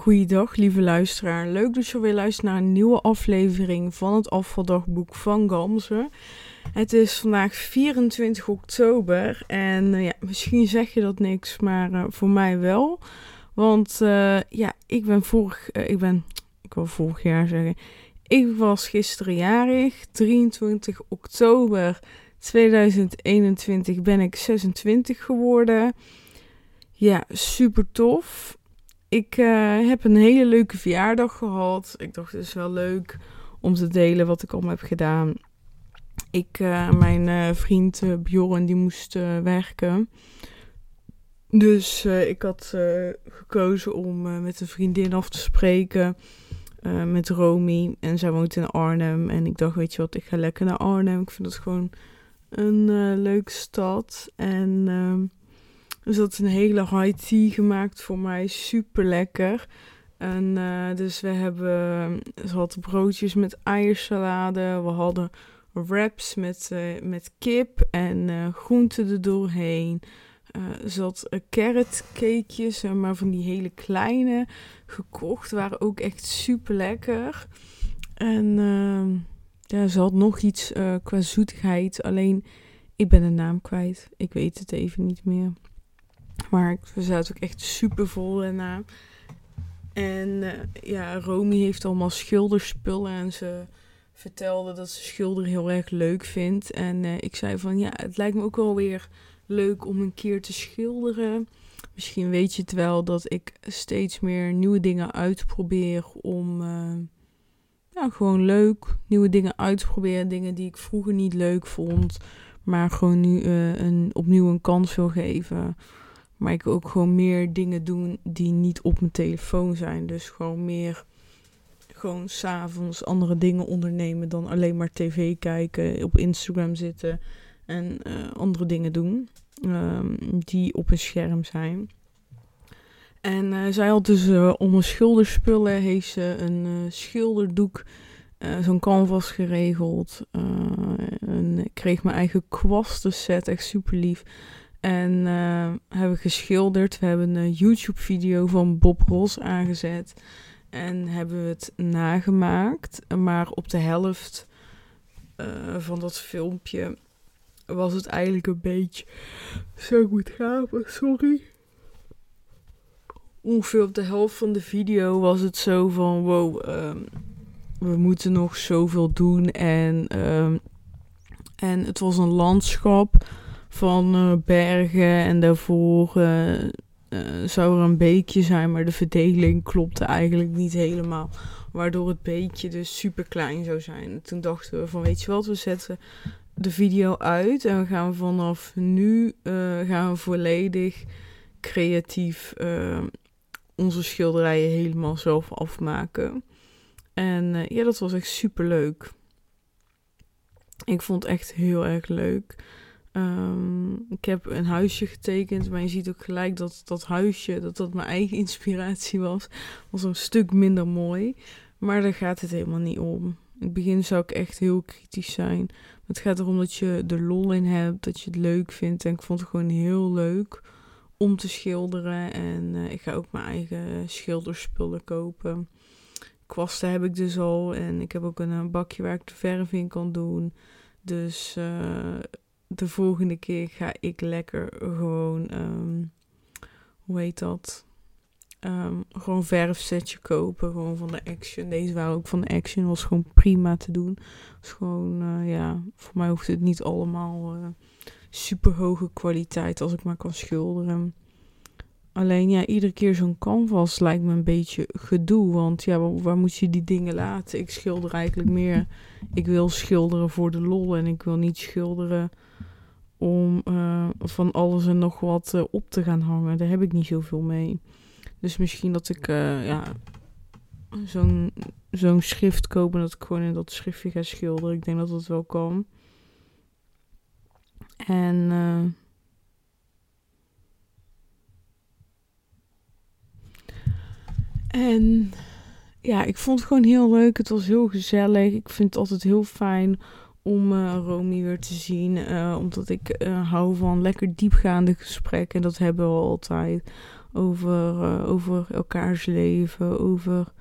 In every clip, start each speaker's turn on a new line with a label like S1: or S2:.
S1: Goeiedag, lieve luisteraar. Leuk dat je weer luistert naar een nieuwe aflevering van het afvaldagboek van Gamze. Het is vandaag 24 oktober en eh, ja, misschien zeg je dat niks, maar uh, voor mij wel. Want uh, ja, ik ben vorig, ik ben, ik wil vorig jaar zeggen, ik was gisteren jarig, 23 oktober 2021 ben ik 26 geworden. Ja, super tof ik uh, heb een hele leuke verjaardag gehad. Ik dacht, het is wel leuk om te delen wat ik allemaal heb gedaan. Ik, uh, mijn uh, vriend Bjorn, die moest werken. Dus ik had gekozen om met een vriendin af te spreken. met Romy. En zij woont in Arnhem. En ik dacht, weet je wat, ik ga lekker naar Arnhem. Ik vind het gewoon een leuke stad. En ehm, dus dat is een hele high tea gemaakt voor mij. Super lekker. En uh, dus we hebben, ze hadden broodjes met eiersalade. We hadden wraps met, uh, met kip en uh, groenten er doorheen. Uh, zat carrotcakejes, maar van die hele kleine gekocht. Waren ook echt super lekker. En ehm, ja, ze had nog iets qua zoetigheid. Alleen, ik ben de naam kwijt. Ik weet het even niet meer. Maar we zaten ook echt super vol daarna. En uh, ja, Romy heeft allemaal schilderspullen en ze vertelde dat ze schilderen heel erg leuk vindt. En uh, ik zei van ja, het lijkt me ook wel weer leuk om een keer te schilderen. Misschien weet je het wel dat ik steeds meer nieuwe dingen uitprobeer om uh, gewoon leuk nieuwe dingen uit te proberen. Dingen die ik vroeger niet leuk vond, maar gewoon nu een, opnieuw een kans wil geven. Maar ik ook gewoon meer dingen doen die niet op mijn telefoon zijn. Dus gewoon meer gewoon s'avonds andere dingen ondernemen dan alleen maar tv kijken, op Instagram zitten en uh, andere dingen doen um, die op een scherm zijn. En uh, zij had dus uh, om een schilderspullen heeft ze een schilderdoek, zo'n canvas geregeld. en ik kreeg mijn eigen kwastenset, echt super lief. En uh, hebben geschilderd. We hebben een YouTube-video van Bob Ross aangezet. En hebben we het nagemaakt. Maar op de helft uh, van dat filmpje was het eigenlijk een beetje. Zo goed gaan, sorry. Ongeveer op de helft van de video was het zo van: wow, um, we moeten nog zoveel doen. En, um, en het was een landschap van uh, bergen en daarvoor uh, uh, zou er een beekje zijn, maar de verdeling klopte eigenlijk niet helemaal. Waardoor het beekje dus super klein zou zijn. En toen dachten we van weet je wat, we zetten de video uit en we gaan vanaf nu gaan we volledig creatief onze schilderijen helemaal zelf afmaken. En ja, dat was echt super leuk. Ik vond het echt heel erg leuk. Um, ik heb een huisje getekend, maar je ziet ook gelijk dat dat huisje, dat dat mijn eigen inspiratie was, was een stuk minder mooi. Maar daar gaat het helemaal niet om. In het begin zou ik echt heel kritisch zijn. Het gaat erom dat je er lol in hebt, dat je het leuk vindt. En ik vond het gewoon heel leuk om te schilderen. En uh, ik ga ook mijn eigen schilderspullen kopen. Kwasten heb ik dus al. En ik heb ook een, een bakje waar ik de verf in kan doen. Dus uh, de volgende keer ga ik lekker gewoon, um, hoe heet dat? Um, gewoon verfsetje kopen, gewoon van de Action. Deze waren ook van de Action, was gewoon prima te doen. Gewoon, uh, ja, voor mij hoeft het niet allemaal uh, super hoge kwaliteit als ik maar kan schilderen. Alleen ja, iedere keer zo'n canvas lijkt me een beetje gedoe. Want ja, waar, waar, moet je die dingen laten? Ik schilder eigenlijk meer. Ik wil schilderen voor de lol en ik wil niet schilderen om uh, van alles en nog wat uh, op te gaan hangen. Daar heb ik niet zoveel mee. Dus misschien dat ik uh, ja, zo'n zo'n schrift koop en dat ik gewoon in dat schriftje ga schilderen. Ik denk dat dat wel kan. En en ja, ik vond het gewoon heel leuk. Het was heel gezellig. Ik vind het altijd heel fijn om uh, Romy weer te zien. Uh, omdat ik uh, hou van lekker diepgaande gesprekken. En dat hebben we altijd. over, over elkaars leven, over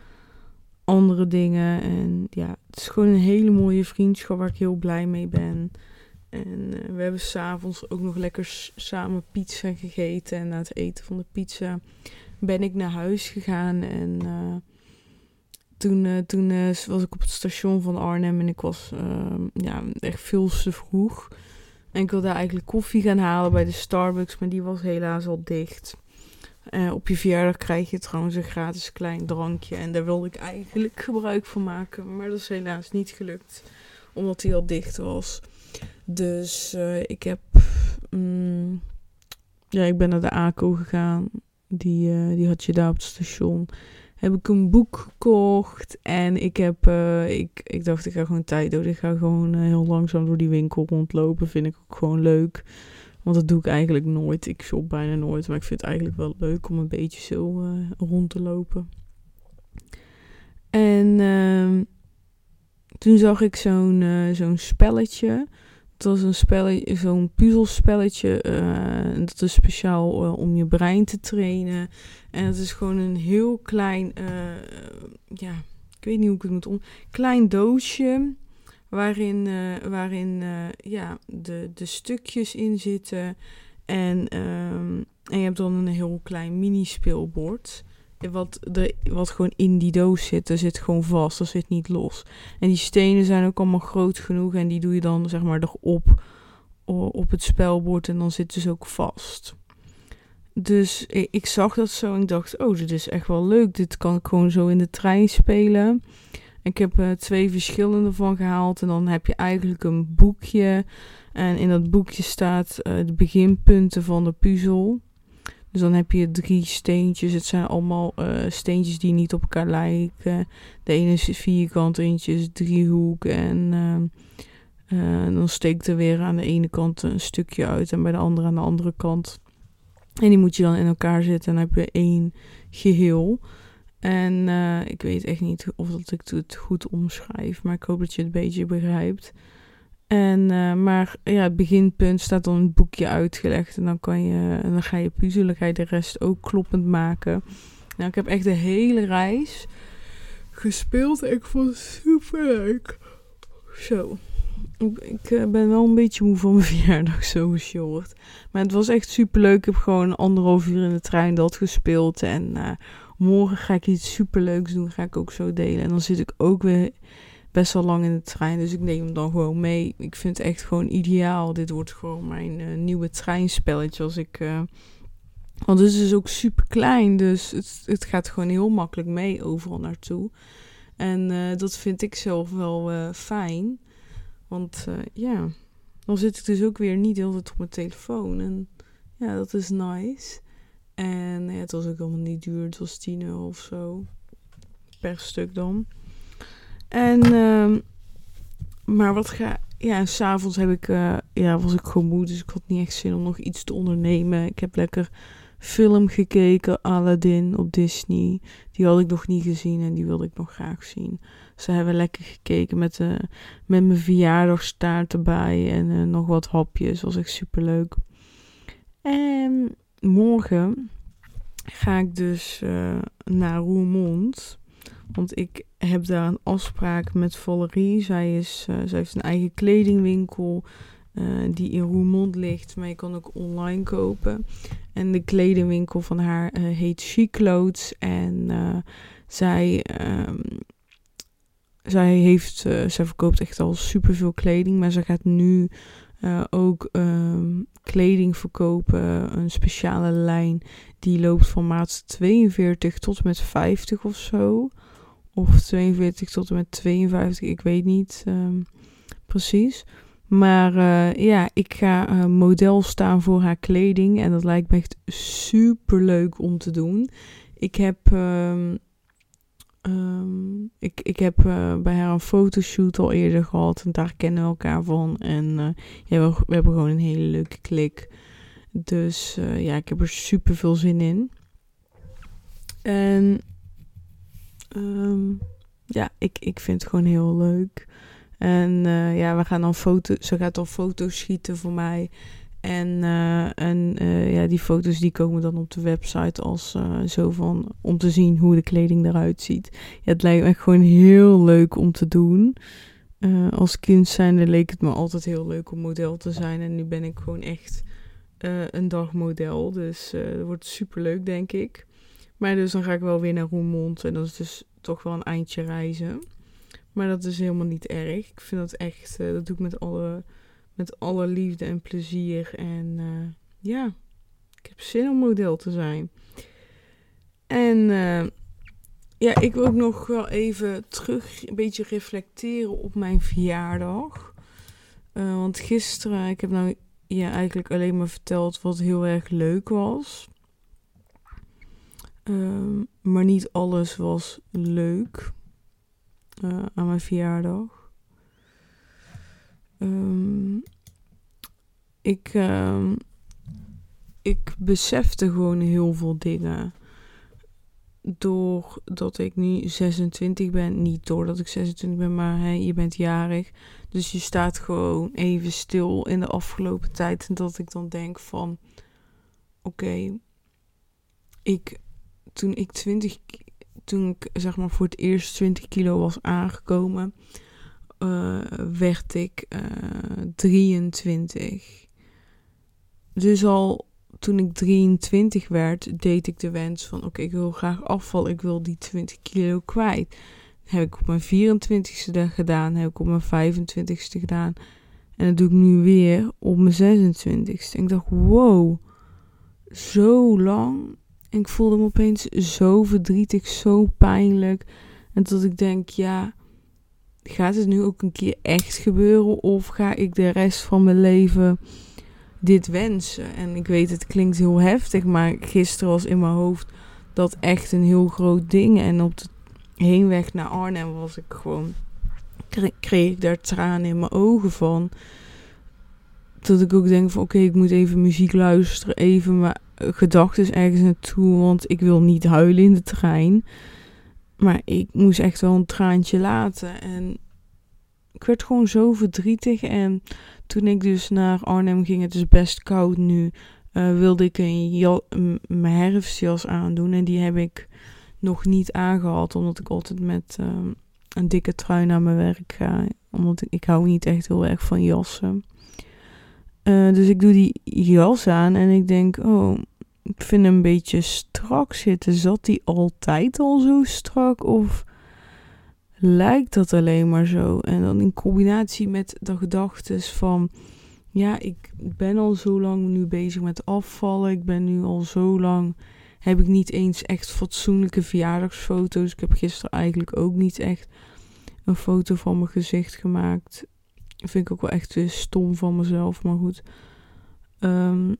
S1: andere dingen. En ja, het is gewoon een hele mooie vriendschap waar ik heel blij mee ben. En we hebben s'avonds ook nog lekker samen pizza gegeten. En na het eten van de pizza ben ik naar huis gegaan. En toen, uh, toen was ik op het station van Arnhem en ik was ehm, ja, echt veel te vroeg. En ik wilde eigenlijk koffie gaan halen bij de Starbucks, maar die was helaas al dicht. Uh, op je verjaardag krijg je trouwens een gratis klein drankje. En daar wilde ik eigenlijk gebruik van maken. Maar dat is helaas niet gelukt. Omdat die al dicht was. Dus ik heb. Mm, ja, ik ben naar de ACO gegaan. Die, die had je daar op het station. Heb ik een boek gekocht. En ik heb. ik, ik dacht, ik ga gewoon tijd doen. Ik ga gewoon heel langzaam door die winkel rondlopen. Vind ik ook gewoon leuk. Want dat doe ik eigenlijk nooit. Ik shop bijna nooit. Maar ik vind het eigenlijk wel leuk om een beetje zo uh, rond te lopen. En uh, toen zag ik zo'n zo'n spelletje. Het was een spelletje, zo'n puzzelspelletje. Uh, dat is speciaal om je brein te trainen. En het is gewoon een heel klein, ja, ik weet niet hoe ik het moet om. Klein doosje waarin, waarin ja, de, de stukjes in zitten. En, um, en je hebt dan een heel klein mini-speelbord. Wat, de, wat gewoon in die doos zit. Dat zit gewoon vast. Dat zit niet los. En die stenen zijn ook allemaal groot genoeg. En die doe je dan zeg maar erop op het spelbord. En dan zitten ze ook vast. Dus ik, zag dat zo en ik dacht, oh, dit is echt wel leuk. Dit kan ik gewoon zo in de trein spelen. Ik heb uh, twee verschillende van gehaald. En dan heb je eigenlijk een boekje. En in dat boekje staat uh, de beginpunten van de puzzel. Dus dan heb je drie steentjes. Het zijn allemaal uh, steentjes die niet op elkaar lijken. De ene is vierkant, eentje is driehoek. En dan steekt er weer aan de ene kant een stukje uit. En bij de andere aan de andere kant. En die moet je dan in elkaar zetten. En dan heb je één geheel. En uh, ik weet echt niet of dat ik het goed omschrijf, maar ik hoop dat je het een beetje begrijpt. En, uh, maar ja, het beginpunt staat dan een boekje uitgelegd en dan, kan je, en dan ga je puzzelen, de rest ook kloppend maken. Nou, ik heb echt de hele reis gespeeld en ik vond het super leuk. Zo. Ik, ik uh, ben wel een beetje moe van mijn verjaardag, zo short. Maar het was echt super leuk. Ik heb gewoon anderhalf uur in de trein dat gespeeld. En uh, morgen ga ik iets superleuks doen. Ga ik ook zo delen. En dan zit ik ook weer best wel lang in de trein. Dus ik neem hem dan gewoon mee. Ik vind het echt gewoon ideaal. Dit wordt gewoon mijn uh, nieuwe treinspelletje. Als ik. Uh, want het is dus ook super klein. Dus het, het gaat gewoon heel makkelijk mee overal naartoe. En uh, dat vind ik zelf wel fijn. Want ja, dan zit ik dus ook weer niet heel tijd op mijn telefoon. En ja, dat is nice. En het was ook allemaal niet duur. Het was 10 euro of zo. Per stuk dan. En, uh, maar wat ga. Ja, s'avonds heb ik. Uh, ja, was ik gewoon moe. Dus ik had niet echt zin om nog iets te ondernemen. Ik heb lekker film gekeken. Aladdin op Disney. Die had ik nog niet gezien en die wilde ik nog graag zien. Dus hebben lekker gekeken met, uh, met mijn verjaardagstaart erbij. En uh, nog wat hapjes. Was echt super leuk. En morgen ga ik dus naar Roermond. Want ik heb daar een afspraak met Valerie. Zij, is, uh, zij heeft een eigen kledingwinkel uh, die in Roermond ligt. Maar je kan ook online kopen. En de kledingwinkel van haar heet Chic Clothes. En zij, um, zij, heeft, zij verkoopt echt al superveel kleding. Maar ze gaat nu ook um, kleding verkopen, een speciale lijn die loopt van maat 42 tot met 50 of zo. Of 42 tot en met 52, ik weet niet um, precies. Maar uh, ja, ik ga uh, model staan voor haar kleding en dat lijkt me echt super leuk om te doen. Ik heb um, Um, ik, ik heb uh, bij haar een fotoshoot al eerder gehad en daar kennen we elkaar van. En we, we, hebben gewoon een hele leuke klik. Dus ja, ik heb er super veel zin in. En um, ja, ik, ik vind het gewoon heel leuk. En ja, we gaan dan foto, ze gaat dan foto's schieten voor mij. En, eh, en eh, ja, die foto's die komen dan op de website als zo van om te zien hoe de kleding eruit ziet. Ja, het lijkt me echt gewoon heel leuk om te doen. als kind zijnde leek het me altijd heel leuk om model te zijn. En nu ben ik gewoon echt een dagmodel. Dus dat wordt super leuk, denk ik. Maar dus dan ga ik wel weer naar Roermond. En dat is dus toch wel een eindje reizen. Maar dat is helemaal niet erg. Ik vind dat echt, dat doe ik met alle met alle liefde en plezier. En uh, ja, ik heb zin om model te zijn. En uh, ja, ik wil ook nog wel even terug een beetje reflecteren op mijn verjaardag. Want gisteren, ik heb nou ja, eigenlijk alleen maar verteld wat heel erg leuk was. Uh, maar niet alles was leuk aan mijn verjaardag. Um, ik, uh, ik besefte gewoon heel veel dingen. Doordat ik nu 26 ben. Niet doordat ik 26 ben, maar je bent jarig. Dus je staat gewoon even stil in de afgelopen tijd. En dat ik dan denk van... Oké, ik... Toen ik 20... Toen ik zeg maar voor het eerst 20 kilo was aangekomen uh, werd ik uh, eh, 23. Dus al toen ik 23 werd, deed ik de wens van: oké, ik wil graag afvallen, ik wil die 20 kilo kwijt. heb ik op mijn 24ste gedaan, heb ik op mijn 25ste gedaan. En dat doe ik nu weer op mijn 26ste. En ik dacht: wow, zo lang. En ik voelde me opeens zo verdrietig, zo pijnlijk. En dat ik denk: ja gaat het nu ook een keer echt gebeuren? Of ga ik de rest van mijn leven dit wensen? En ik weet, het klinkt heel heftig, maar gisteren was in mijn hoofd dat echt een heel groot ding. En op de heenweg naar Arnhem was ik gewoon, kreeg ik daar tranen in mijn ogen van. Dat ik ook denk van oké, ik moet even muziek luisteren, even mijn gedachten ergens naartoe, want ik wil niet huilen in de trein. Maar ik moest echt wel een traantje laten. En ik werd gewoon zo verdrietig. En toen ik dus naar Arnhem ging, het is best koud nu, uh, wilde ik een mijn herfstjas aandoen. En die heb ik nog niet aangehad, omdat ik altijd met uh, een dikke trui naar mijn werk ga. Omdat ik, ik hou niet echt heel erg van jassen. Uh, dus ik doe die jas aan en ik denk, oh, ik vind hem een beetje strak zitten. Zat hij altijd al zo strak? Of lijkt dat alleen maar zo? En dan in combinatie met de gedachten van... Ja, ik ben al zo lang nu bezig met afvallen. Ik ben nu al zo lang... Heb ik niet eens echt fatsoenlijke verjaardagsfoto's. Ik heb gisteren eigenlijk ook niet echt een foto van mijn gezicht gemaakt. Vind ik ook wel echt stom van mezelf. Maar goed. Um,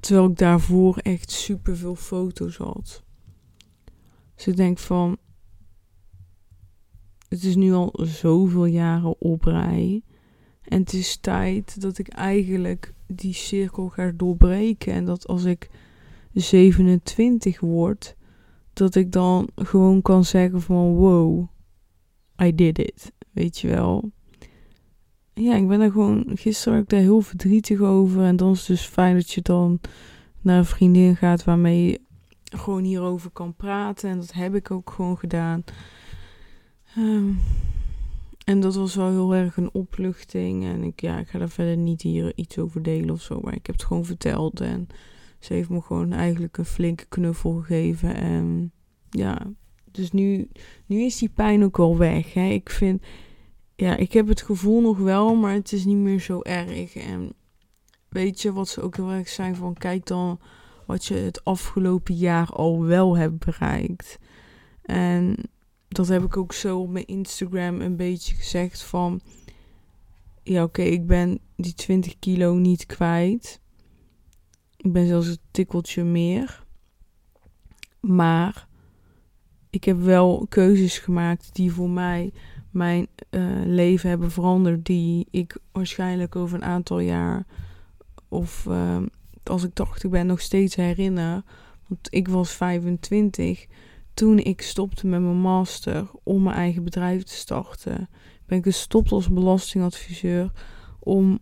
S1: Terwijl ik daarvoor echt super veel foto's had. Dus ik denk van. Het is nu al zoveel jaren op rij. En het is tijd dat ik eigenlijk die cirkel ga doorbreken. En dat als ik 27 word, dat ik dan gewoon kan zeggen van wow, I did it. Weet je wel ja, ik ben er gewoon. Gisteren was ik daar heel verdrietig over. En dan is het dus fijn dat je dan naar een vriendin gaat waarmee je gewoon hierover kan praten. En dat heb ik ook gewoon gedaan. Ehm, en dat was wel heel erg een opluchting. En ik, ja, ik ga daar verder niet hier iets over delen of zo. Maar ik heb het gewoon verteld. En ze heeft me gewoon eigenlijk een flinke knuffel gegeven. En ja, dus nu, nu is die pijn ook wel weg. Hè. Ik vind ja, ik heb het gevoel nog wel, maar het is niet meer zo erg. En weet je wat ze ook heel erg zijn van kijk dan wat je het afgelopen jaar al wel hebt bereikt. En dat heb ik ook zo op mijn Instagram een beetje gezegd van ja oké, ik ben die 20 kilo niet kwijt. Ik ben zelfs een tikkeltje meer. Maar ik heb wel keuzes gemaakt die voor mij mijn uh, leven hebben veranderd, die ik waarschijnlijk over een aantal jaar of uh, als ik 80 ben nog steeds herinner. Want ik was 25 toen ik stopte met mijn master om mijn eigen bedrijf te starten. Ben ik gestopt als belastingadviseur om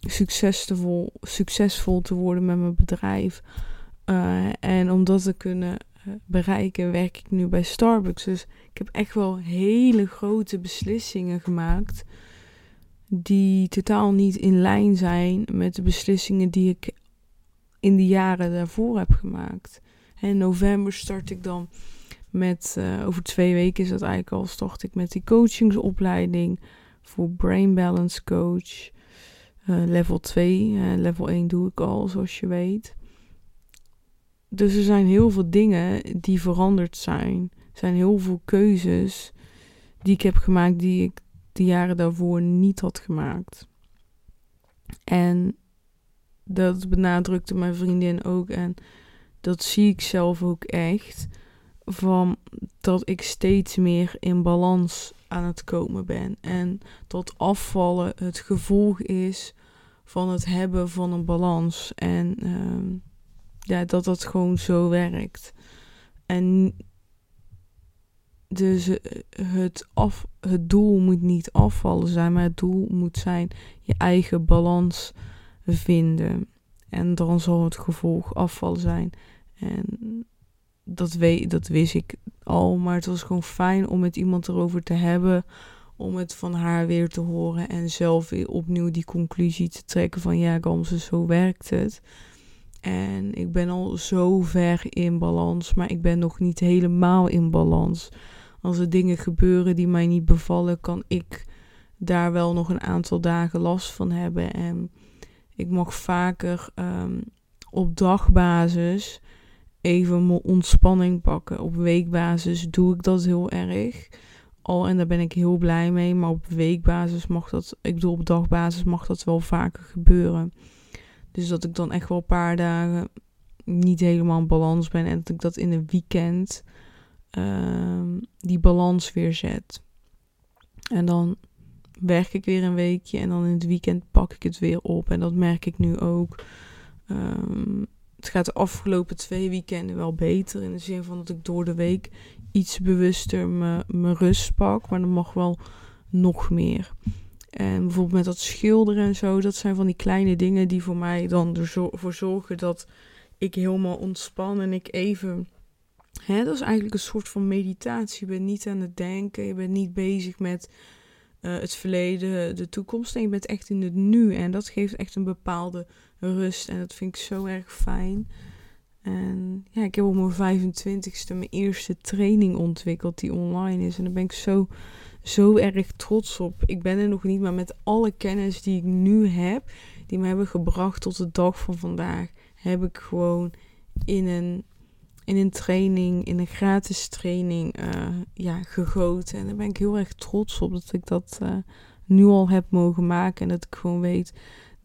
S1: succesvol, succesvol te worden met mijn bedrijf. Uh, en om dat te kunnen eh, bereiken, werk ik nu bij Starbucks. Dus ik heb echt wel hele grote beslissingen gemaakt. Die totaal niet in lijn zijn met de beslissingen die ik in de jaren daarvoor heb gemaakt. In november start ik dan met, uh, over twee weken is dat eigenlijk al, start ik met die coachingsopleiding voor Brain Balance Coach. Uh, level 2, uh, level 1 doe ik al, zoals je weet. Dus er zijn heel veel dingen die veranderd zijn. Er zijn heel veel keuzes die ik heb gemaakt die ik de jaren daarvoor niet had gemaakt. En dat benadrukte mijn vriendin ook. En dat zie ik zelf ook echt. Van dat ik steeds meer in balans aan het komen ben. En dat afvallen het gevolg is van het hebben van een balans. En uh, ja, dat dat gewoon zo werkt. En dus eh, het, af, het doel moet niet afvallen zijn, maar het doel moet zijn je eigen balans vinden. En dan zal het gevolg afvallen zijn. En dat, weet, dat wist ik al, maar het was gewoon fijn om met iemand erover te hebben. Om het van haar weer te horen en zelf weer opnieuw die conclusie te trekken van ja, Gamze, zo werkt het. En ik ben al zo ver in balans, maar ik ben nog niet helemaal in balans. Als er dingen gebeuren die mij niet bevallen, kan ik daar wel nog een aantal dagen last van hebben. En ik mag vaker um, op dagbasis even mijn ontspanning pakken. Op weekbasis doe ik dat heel erg. Al en daar ben ik heel blij mee. Maar op weekbasis mag dat, ik bedoel op dagbasis mag dat wel vaker gebeuren. Dus dat ik dan echt wel een paar dagen niet helemaal in balans ben. En dat ik dat in een weekend uh, die balans weer zet. En dan werk ik weer een weekje en dan in het weekend pak ik het weer op. En dat merk ik nu ook. Um, het gaat de afgelopen twee weekenden wel beter. In de zin van dat ik door de week iets bewuster mijn rust pak. Maar dan mag wel nog meer. En bijvoorbeeld met dat schilderen en zo. Dat zijn van die kleine dingen die voor mij dan ervoor zorgen dat ik helemaal ontspan. En ik even. Hè, dat is eigenlijk een soort van meditatie. Je bent niet aan het denken. Je bent niet bezig met uh, het verleden, de toekomst. En je bent echt in het nu. En dat geeft echt een bepaalde rust. En dat vind ik zo erg fijn. En ja, ik heb op mijn 25ste mijn eerste training ontwikkeld die online is. En daar ben ik zo, zo erg trots op. Ik ben er nog niet, maar met alle kennis die ik nu heb, die me hebben gebracht tot de dag van vandaag, heb ik gewoon in een in een training, in een gratis training, uh, ja, gegoten. En daar ben ik heel erg trots op dat ik dat uh, nu al heb mogen maken. En dat ik gewoon weet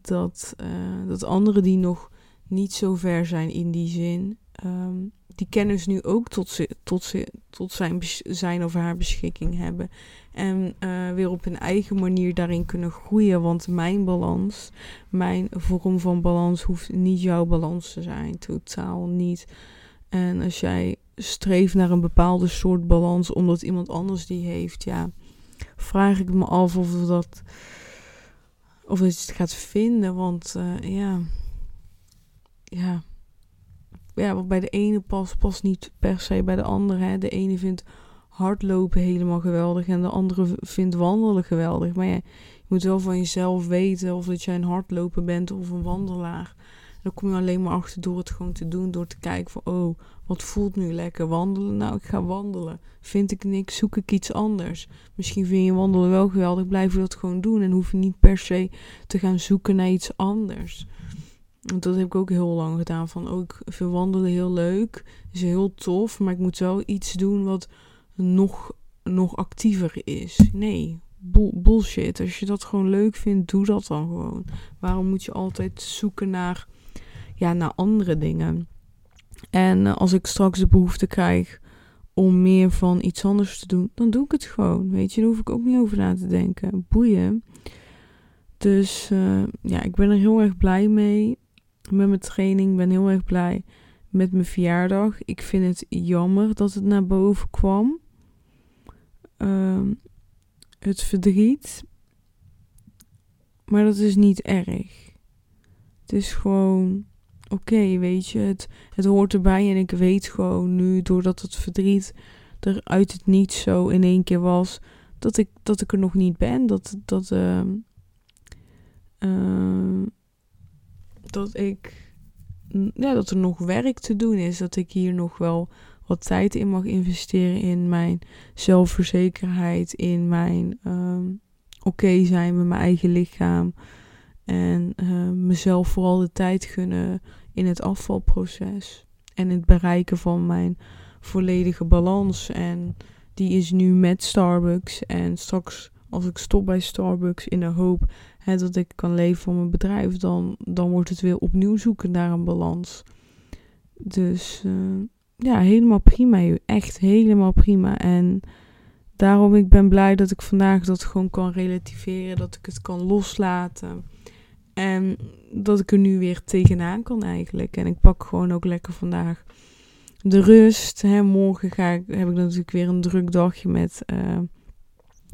S1: dat, uh, dat anderen die nog niet zo ver zijn in die zin, um, die kennis nu ook tot, ze, tot, ze, tot zijn, zijn of haar beschikking hebben. En weer op hun eigen manier daarin kunnen groeien. Want mijn balans, mijn vorm van balans hoeft niet jouw balans te zijn. Totaal niet. En als jij streeft naar een bepaalde soort balans omdat iemand anders die heeft, ja, vraag ik me af of dat of dat je het gaat vinden, want uh, ja, ja, ja, wat bij de ene past, past niet per se bij de andere. Hè. De ene vindt hardlopen helemaal geweldig en de andere vindt wandelen geweldig. Maar je moet wel van jezelf weten of dat jij een hardloper bent of een wandelaar. Dan kom je alleen maar achter door het gewoon te doen. Door te kijken van, oh, wat voelt nu lekker? Wandelen? Nou, ik ga wandelen. Vind ik niks, zoek ik iets anders. Misschien vind je wandelen wel geweldig, blijf je dat gewoon doen. En hoef je niet per se te gaan zoeken naar iets anders. Want dat heb ik ook heel lang gedaan. Van ook oh, vind wandelen heel leuk. Is heel tof. Maar ik moet wel iets doen wat nog, nog actiever is. Nee, bullshit. Als je dat gewoon leuk vindt, doe dat dan gewoon. Waarom moet je altijd zoeken naar ja, naar andere dingen. En eh, als ik straks de behoefte krijg om meer van iets anders te doen, dan doe ik het gewoon. Weet je, daar hoef ik ook niet over na te denken. Boeien. Dus uh, ja, ik ben er heel erg blij mee met mijn training. Ik ben heel erg blij met mijn verjaardag. Ik vind het jammer dat het naar boven kwam. Uh, het verdriet. Maar dat is niet erg. Het is gewoon oké, weet je. Het, het hoort erbij en ik weet gewoon nu, doordat het verdriet er uit het niet zo in één keer was, dat ik, dat ik er nog niet ben. Dat, dat, uh, dat ik, ja, dat er nog werk te doen is. Dat ik hier nog wel wat tijd in mag investeren in mijn zelfverzekerheid, in mijn ehm, oké zijn met mijn eigen lichaam. En uh, mezelf vooral de tijd gunnen in het afvalproces. En het bereiken van mijn volledige balans. En die is nu met Starbucks. En straks als ik stop bij Starbucks in de hoop hè, dat ik kan leven van mijn bedrijf, dan, dan wordt het weer opnieuw zoeken naar een balans. Dus uh, ja, helemaal prima. Echt helemaal prima. En daarom ik ben blij dat ik vandaag dat gewoon kan relativeren. Dat ik het kan loslaten. En dat ik er nu weer tegenaan kan eigenlijk. En ik pak gewoon ook lekker vandaag de rust. Hè. Morgen ga ik, heb ik natuurlijk weer een druk dagje met uh,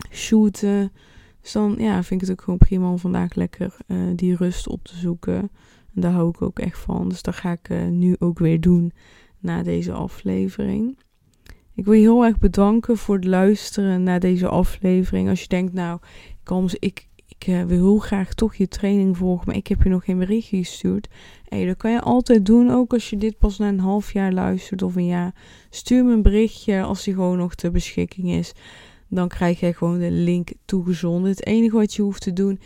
S1: shooten. Dus dan ja, vind ik het ook gewoon prima om vandaag lekker uh, die rust op te zoeken. En daar hou ik ook echt van. Dus dat ga ik uh, nu ook weer doen na deze aflevering. Ik wil je heel erg bedanken voor het luisteren naar deze aflevering. Als je denkt, nou, ik, ik, ik uh, wil heel graag toch je training volgen, maar ik heb je nog geen berichtje gestuurd. Hey, dat kan je altijd doen, ook als je dit pas na een half jaar luistert of een jaar. Stuur me een berichtje als die gewoon nog ter beschikking is. Dan krijg je gewoon de link toegezonden. Het enige wat je hoeft te doen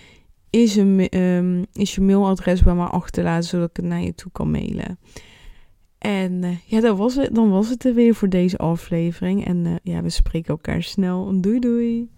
S1: is, een, um, is je mailadres bij mij achterlaten, zodat ik het naar je toe kan mailen. En uh, ja, dat was het, dan was het er weer voor deze aflevering. En uh, ja, we spreken elkaar snel. Doei doei!